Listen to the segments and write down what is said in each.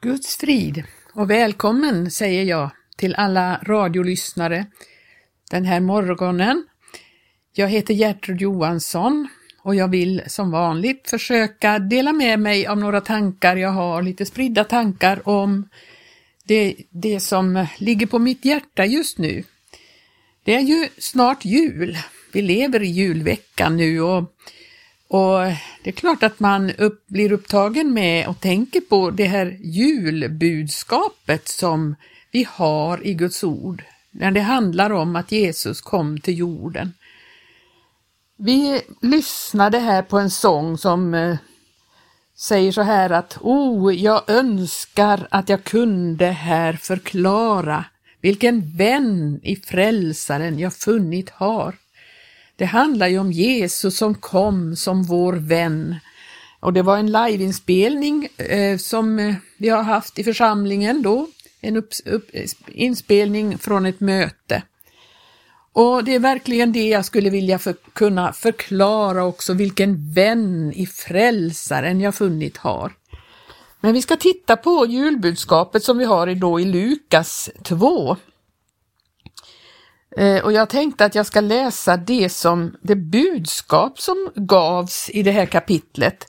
Guds frid och välkommen säger jag till alla radiolyssnare den här morgonen. Jag heter Gertrud Johansson och jag vill som vanligt försöka dela med mig av några tankar jag har, lite spridda tankar om det, det som ligger på mitt hjärta just nu. Det är ju snart jul. Vi lever i julveckan nu och och det är klart att man upp, blir upptagen med och tänker på det här julbudskapet som vi har i Guds ord, när det handlar om att Jesus kom till jorden. Vi lyssnade här på en sång som eh, säger så här att O, jag önskar att jag kunde här förklara vilken vän i frälsaren jag funnit har. Det handlar ju om Jesus som kom som vår vän. Och det var en liveinspelning eh, som eh, vi har haft i församlingen då, en upp, upp, inspelning från ett möte. Och det är verkligen det jag skulle vilja för, kunna förklara också, vilken vän i frälsaren jag funnit har. Men vi ska titta på julbudskapet som vi har då i Lukas 2. Eh, och jag tänkte att jag ska läsa det som det budskap som gavs i det här kapitlet.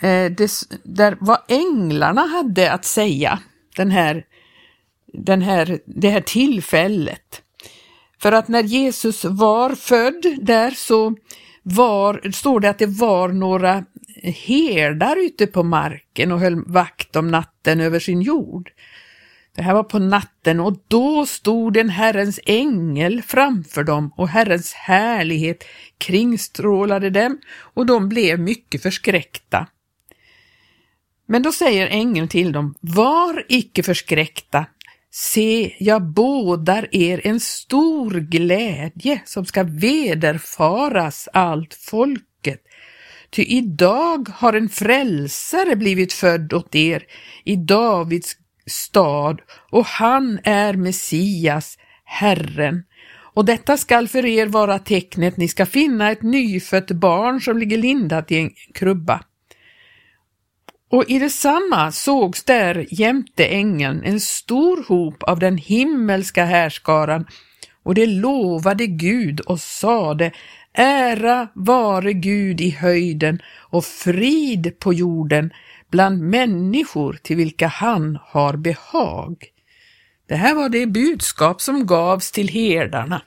Eh, det, där vad änglarna hade att säga den här, den här, det här tillfället. För att när Jesus var född där så var, står det att det var några herdar ute på marken och höll vakt om natten över sin jord. Det här var på natten och då stod en Herrens ängel framför dem och Herrens härlighet kringstrålade dem och de blev mycket förskräckta. Men då säger ängeln till dem, var icke förskräckta, se, jag bådar er en stor glädje som ska vederfaras allt folket. Ty idag har en frälsare blivit född åt er i Davids stad och han är Messias, Herren. Och detta skall för er vara tecknet, ni ska finna ett nyfött barn som ligger lindat i en krubba. Och i detsamma sågs där jämte ängeln en stor hop av den himmelska härskaran och det lovade Gud och sade Ära vare Gud i höjden och frid på jorden bland människor till vilka han har behag. Det här var det budskap som gavs till herdarna.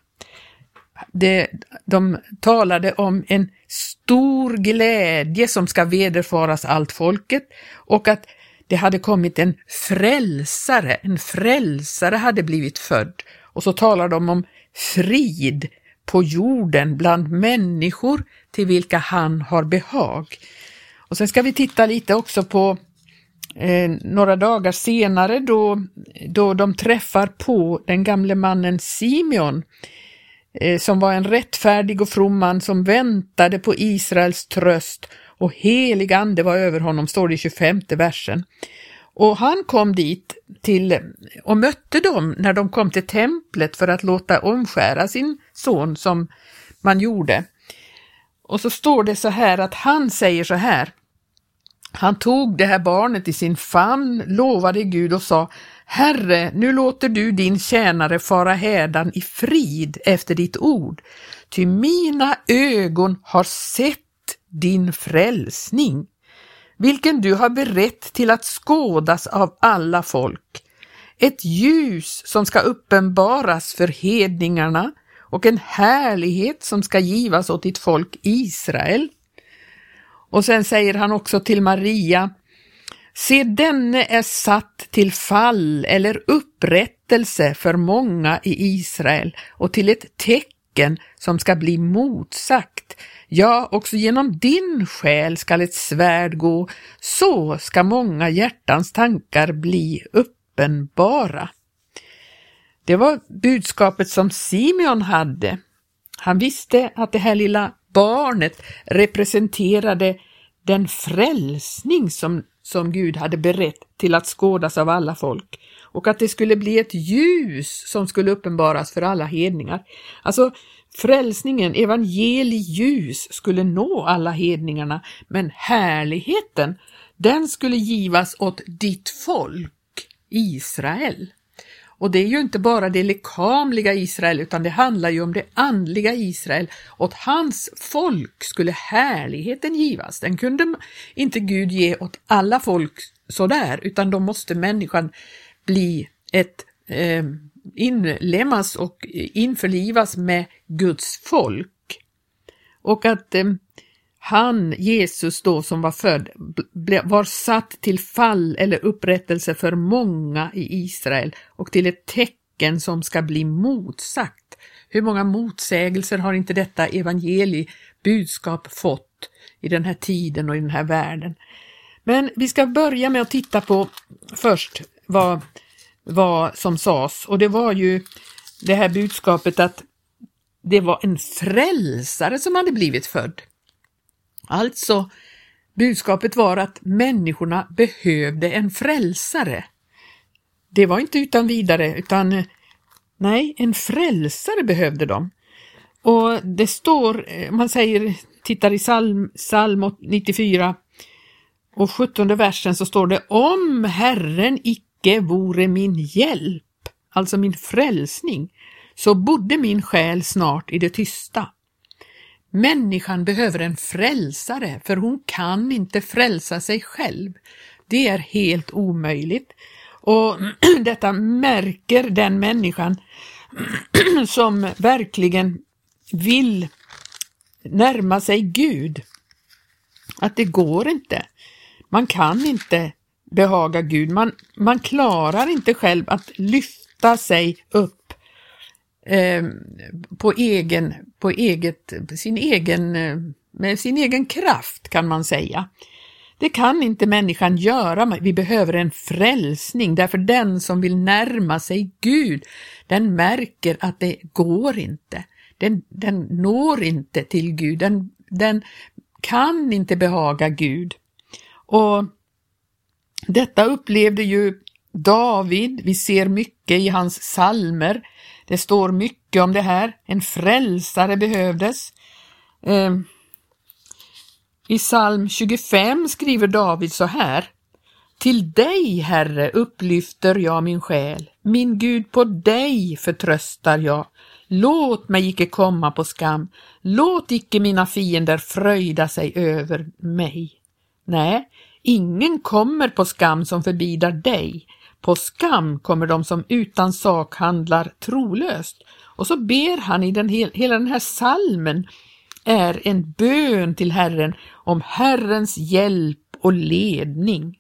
Det, de talade om en stor glädje som ska vederfaras allt folket och att det hade kommit en frälsare, en frälsare hade blivit född. Och så talar de om frid på jorden bland människor till vilka han har behag. Och sen ska vi titta lite också på eh, några dagar senare då, då de träffar på den gamle mannen Simeon eh, som var en rättfärdig och from man som väntade på Israels tröst och helig ande var över honom, står det i 25 versen. Och han kom dit till och mötte dem när de kom till templet för att låta omskära sin son som man gjorde. Och så står det så här att han säger så här. Han tog det här barnet i sin famn, lovade Gud och sa Herre, nu låter du din tjänare fara hädan i frid efter ditt ord, ty mina ögon har sett din frälsning, vilken du har berett till att skådas av alla folk, ett ljus som ska uppenbaras för hedningarna och en härlighet som ska givas åt ditt folk Israel. Och sen säger han också till Maria, Se denne är satt till fall eller upprättelse för många i Israel och till ett tecken som ska bli motsagt. Ja, också genom din själ skall ett svärd gå, så ska många hjärtans tankar bli uppenbara. Det var budskapet som Simeon hade. Han visste att det här lilla barnet representerade den frälsning som, som Gud hade berett till att skådas av alla folk och att det skulle bli ett ljus som skulle uppenbaras för alla hedningar. Alltså frälsningen, evangeliljus, skulle nå alla hedningarna, men härligheten den skulle givas åt ditt folk, Israel. Och det är ju inte bara det lekamliga Israel utan det handlar ju om det andliga Israel. Åt hans folk skulle härligheten givas. Den kunde inte Gud ge åt alla folk sådär utan då måste människan bli ett eh, inlemmas och införlivas med Guds folk. Och att eh, han, Jesus då som var född, var satt till fall eller upprättelse för många i Israel och till ett tecken som ska bli motsagt. Hur många motsägelser har inte detta evangeli budskap fått i den här tiden och i den här världen? Men vi ska börja med att titta på först vad, vad som sades och det var ju det här budskapet att det var en frälsare som hade blivit född. Alltså, budskapet var att människorna behövde en frälsare. Det var inte utan vidare, utan nej, en frälsare behövde de. Och det står, eh, man säger, tittar i psalm, psalm 94 och 17 versen så står det om Herren icke vore min hjälp, alltså min frälsning, så bodde min själ snart i det tysta. Människan behöver en frälsare för hon kan inte frälsa sig själv. Det är helt omöjligt. Och detta märker den människan som verkligen vill närma sig Gud. Att det går inte. Man kan inte behaga Gud. Man, man klarar inte själv att lyfta sig upp Eh, på egen, på eget, sin egen, eh, med sin egen kraft kan man säga. Det kan inte människan göra, vi behöver en frälsning därför den som vill närma sig Gud, den märker att det går inte. Den, den når inte till Gud, den, den kan inte behaga Gud. Och detta upplevde ju David, vi ser mycket i hans salmer, det står mycket om det här. En frälsare behövdes. Eh, I psalm 25 skriver David så här. Till dig, Herre, upplyfter jag min själ. Min Gud, på dig förtröstar jag. Låt mig icke komma på skam. Låt icke mina fiender fröjda sig över mig. Nej, ingen kommer på skam som förbidar dig. På skam kommer de som utan sak handlar trolöst. Och så ber han i den, hela den här salmen är en bön till Herren om Herrens hjälp och ledning.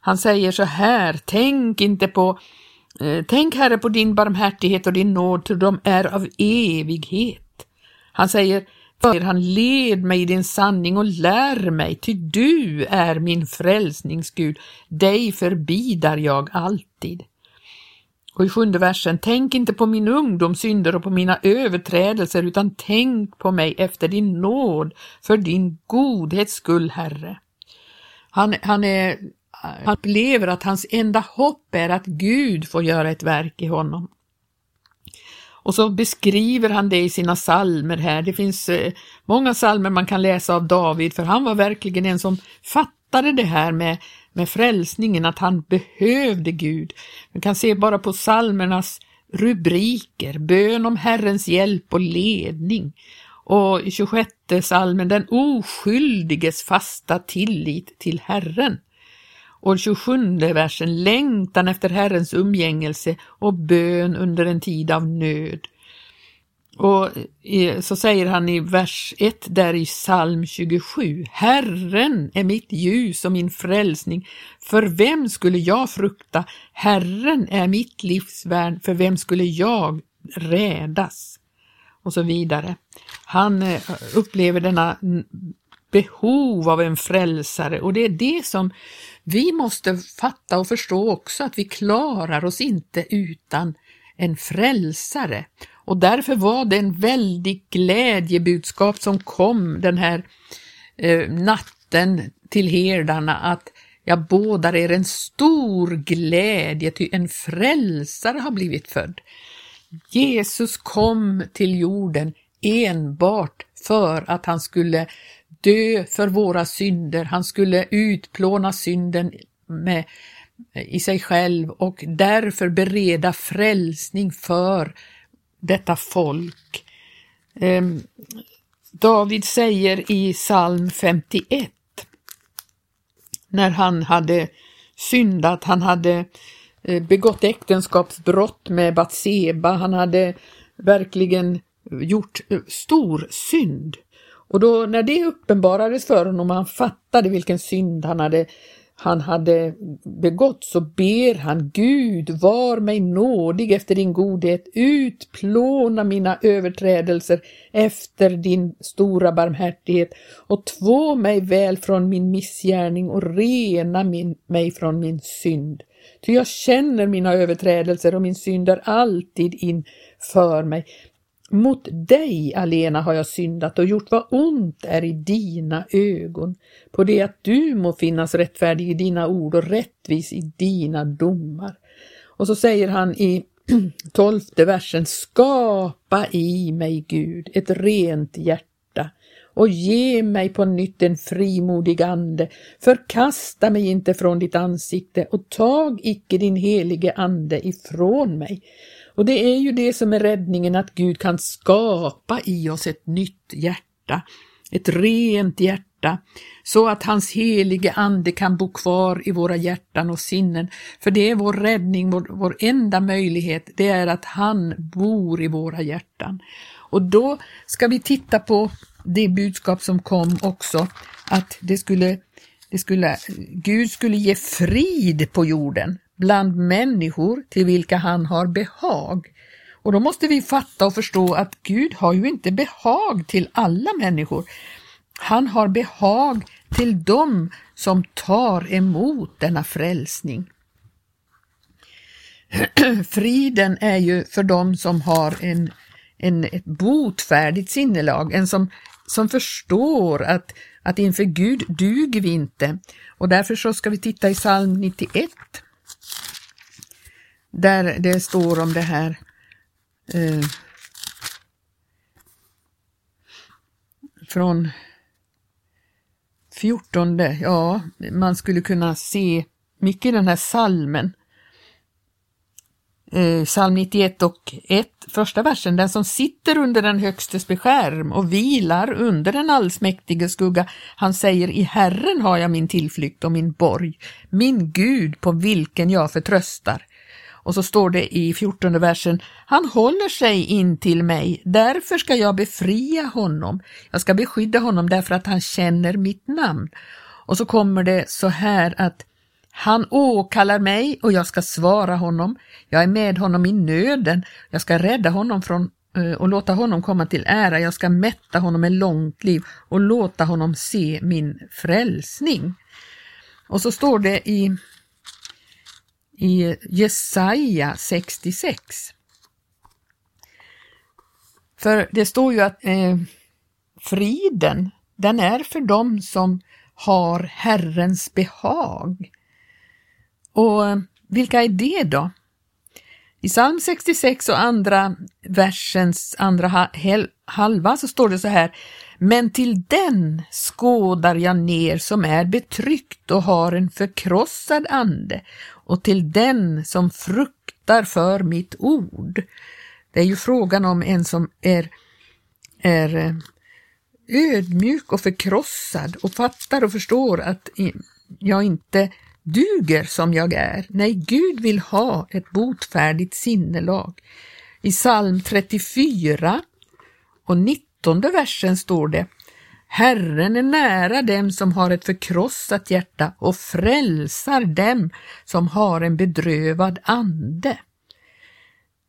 Han säger så här, tänk inte på eh, Tänk Herre på din barmhärtighet och din nåd, för de är av evighet. Han säger, för han led mig i din sanning och lär mig, ty du är min frälsningsgud, dig förbidar jag alltid. Och i sjunde versen, tänk inte på min ungdomssynder och på mina överträdelser, utan tänk på mig efter din nåd, för din godhets skull, Herre. Han, han, är, han upplever att hans enda hopp är att Gud får göra ett verk i honom. Och så beskriver han det i sina salmer här. Det finns eh, många salmer man kan läsa av David, för han var verkligen en som fattade det här med, med frälsningen, att han behövde Gud. Man kan se bara på salmernas rubriker, bön om Herrens hjälp och ledning. Och i 26 salmen, den oskyldiges fasta tillit till Herren. Och 27 versen, längtan efter Herrens umgängelse och bön under en tid av nöd. Och eh, så säger han i vers 1 där i psalm 27, Herren är mitt ljus och min frälsning, för vem skulle jag frukta? Herren är mitt livsvärn, för vem skulle jag rädas? Och så vidare. Han eh, upplever denna behov av en frälsare och det är det som vi måste fatta och förstå också att vi klarar oss inte utan en frälsare. Och därför var det en väldig glädjebudskap som kom den här eh, natten till herdarna att jag bådar er en stor glädje, ty en frälsare har blivit född. Jesus kom till jorden enbart för att han skulle dö för våra synder, han skulle utplåna synden med, i sig själv och därför bereda frälsning för detta folk. Ehm, David säger i psalm 51 när han hade syndat, han hade eh, begått äktenskapsbrott med Batseba, han hade verkligen gjort eh, stor synd. Och då när det uppenbarades för honom och han fattade vilken synd han hade han hade begått så ber han Gud, var mig nådig efter din godhet, utplåna mina överträdelser efter din stora barmhärtighet och två mig väl från min missgärning och rena min, mig från min synd. Ty jag känner mina överträdelser och min synd är alltid inför mig. Mot dig alena har jag syndat och gjort vad ont är i dina ögon, på det att du må finnas rättfärdig i dina ord och rättvis i dina domar. Och så säger han i tolfte versen, skapa i mig Gud ett rent hjärta och ge mig på nytt en frimodig ande, förkasta mig inte från ditt ansikte och tag icke din helige ande ifrån mig. Och det är ju det som är räddningen, att Gud kan skapa i oss ett nytt hjärta, ett rent hjärta, så att hans helige ande kan bo kvar i våra hjärtan och sinnen. För det är vår räddning, vår, vår enda möjlighet, det är att han bor i våra hjärtan. Och då ska vi titta på det budskap som kom också, att det skulle, det skulle, Gud skulle ge frid på jorden bland människor till vilka han har behag. Och då måste vi fatta och förstå att Gud har ju inte behag till alla människor. Han har behag till dem som tar emot denna frälsning. Friden är ju för dem som har en, en, ett botfärdigt sinnelag, en som, som förstår att, att inför Gud duger vi inte. Och därför så ska vi titta i psalm 91 där det står om det här eh, från 14, ja, man skulle kunna se mycket i den här salmen. Eh, psalm 91 och 1, första versen, den som sitter under den högstes beskärm och vilar under den allsmäktige skugga, han säger i Herren har jag min tillflykt och min borg, min Gud på vilken jag förtröstar. Och så står det i 14 versen, han håller sig in till mig, därför ska jag befria honom. Jag ska beskydda honom därför att han känner mitt namn. Och så kommer det så här att han åkallar mig och jag ska svara honom. Jag är med honom i nöden. Jag ska rädda honom från eh, och låta honom komma till ära. Jag ska mätta honom med långt liv och låta honom se min frälsning. Och så står det i i Jesaja 66. För det står ju att eh, friden, den är för dem som har Herrens behag. Och eh, vilka är det då? I psalm 66 och andra versens andra halva så står det så här men till den skådar jag ner som är betryckt och har en förkrossad ande och till den som fruktar för mitt ord. Det är ju frågan om en som är, är eh, ödmjuk och förkrossad och fattar och förstår att jag inte duger som jag är. Nej, Gud vill ha ett botfärdigt sinnelag. I psalm 34 och 19 versen står det Herren är nära dem som har ett förkrossat hjärta och frälsar dem som har en bedrövad ande.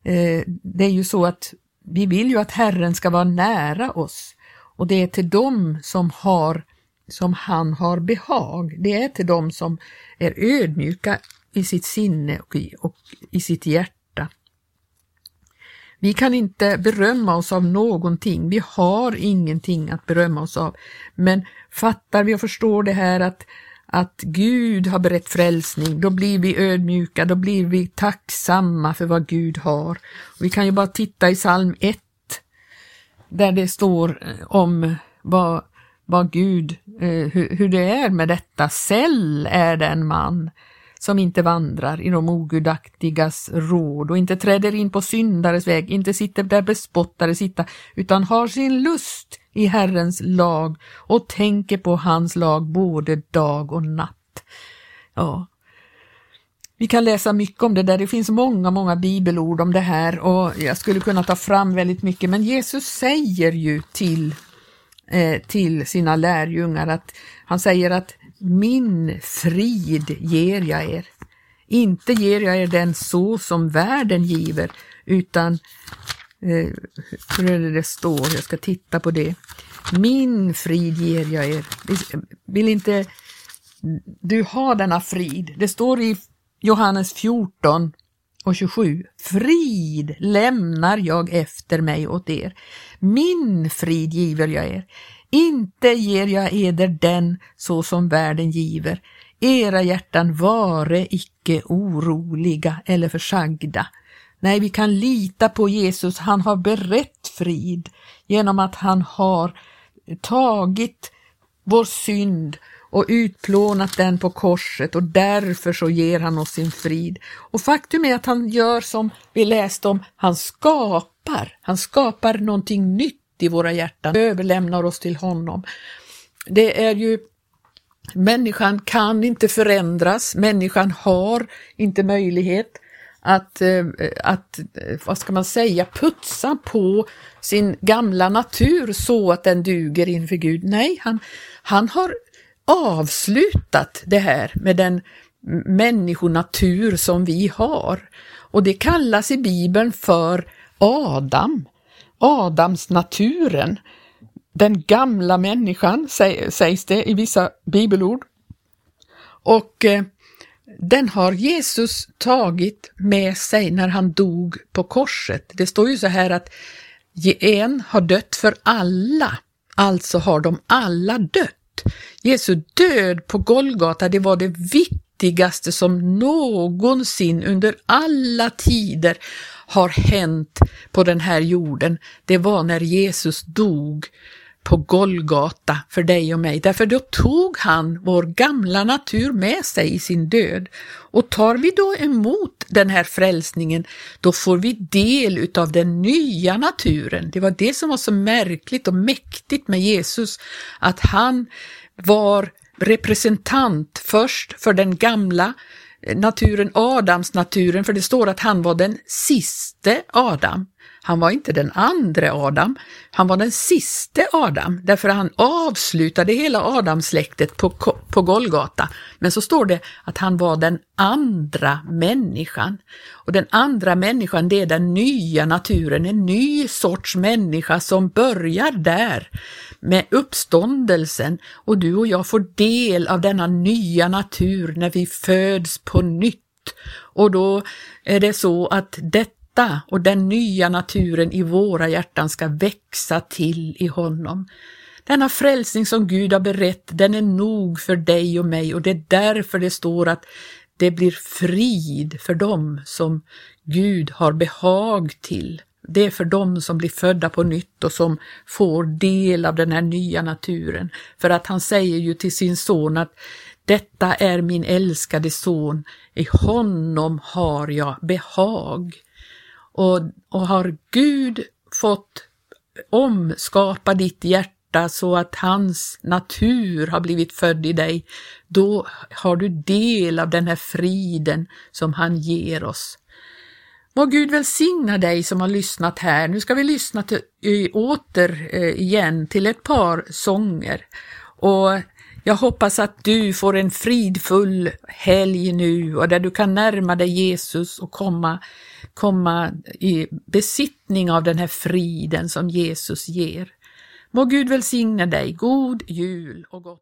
Eh, det är ju så att vi vill ju att Herren ska vara nära oss och det är till dem som har som han har behag. Det är till dem som är ödmjuka i sitt sinne och i, och i sitt hjärta vi kan inte berömma oss av någonting, vi har ingenting att berömma oss av. Men fattar vi och förstår det här att, att Gud har berett frälsning, då blir vi ödmjuka, då blir vi tacksamma för vad Gud har. Vi kan ju bara titta i psalm 1, där det står eh, om vad, vad Gud, eh, hur, hur det är med detta. Säll är den man som inte vandrar i de ogudaktigas råd och inte träder in på syndares väg, inte sitter där bespottare sitta, utan har sin lust i Herrens lag och tänker på hans lag både dag och natt. Ja, vi kan läsa mycket om det där, det finns många, många bibelord om det här och jag skulle kunna ta fram väldigt mycket, men Jesus säger ju till, eh, till sina lärjungar att han säger att min frid ger jag er. Inte ger jag er den så som världen giver, utan eh, hur är det det står? Jag ska titta på det. Min frid ger jag er. Vill inte du ha denna frid? Det står i Johannes 14 och 27. Frid lämnar jag efter mig åt er. Min frid giver jag er. Inte ger jag eder den så som världen giver. Era hjärtan vare icke oroliga eller försagda. Nej, vi kan lita på Jesus. Han har berett frid genom att han har tagit vår synd och utplånat den på korset och därför så ger han oss sin frid. Och faktum är att han gör som vi läste om, han skapar, han skapar någonting nytt i våra hjärtan, överlämnar oss till honom. Det är ju Människan kan inte förändras, människan har inte möjlighet att, eh, att, eh, vad ska man säga, putsa på sin gamla natur så att den duger inför Gud. Nej, han, han har avslutat det här med den människonatur som vi har. Och det kallas i Bibeln för Adam, Adamsnaturen. Den gamla människan sägs det i vissa bibelord. Och eh, den har Jesus tagit med sig när han dog på korset. Det står ju så här att en har dött för alla, alltså har de alla dött. Jesu död på Golgata, det var det viktigaste som någonsin under alla tider har hänt på den här jorden. Det var när Jesus dog på Golgata för dig och mig. Därför då tog han vår gamla natur med sig i sin död. Och tar vi då emot den här frälsningen, då får vi del utav den nya naturen. Det var det som var så märkligt och mäktigt med Jesus, att han var representant först för den gamla naturen, Adams naturen, för det står att han var den siste Adam. Han var inte den andra Adam, han var den siste Adam, därför han avslutade hela Adamsläktet på, på Golgata. Men så står det att han var den andra människan. Och den andra människan, det är den nya naturen, en ny sorts människa som börjar där med uppståndelsen och du och jag får del av denna nya natur när vi föds på nytt. Och då är det så att detta hjärta och den nya naturen i våra hjärtan ska växa till i honom. Denna frälsning som Gud har berett, den är nog för dig och mig och det är därför det står att det blir frid för dem som Gud har behag till. Det är för dem som blir födda på nytt och som får del av den här nya naturen. För att han säger ju till sin son att detta är min älskade son, i honom har jag behag. Och, och har Gud fått omskapa ditt hjärta så att hans natur har blivit född i dig, då har du del av den här friden som han ger oss. Må Gud välsigna dig som har lyssnat här. Nu ska vi lyssna till, åter eh, igen till ett par sånger. Och jag hoppas att du får en fridfull helg nu och där du kan närma dig Jesus och komma, komma i besittning av den här friden som Jesus ger. Må Gud välsigna dig. God jul och gott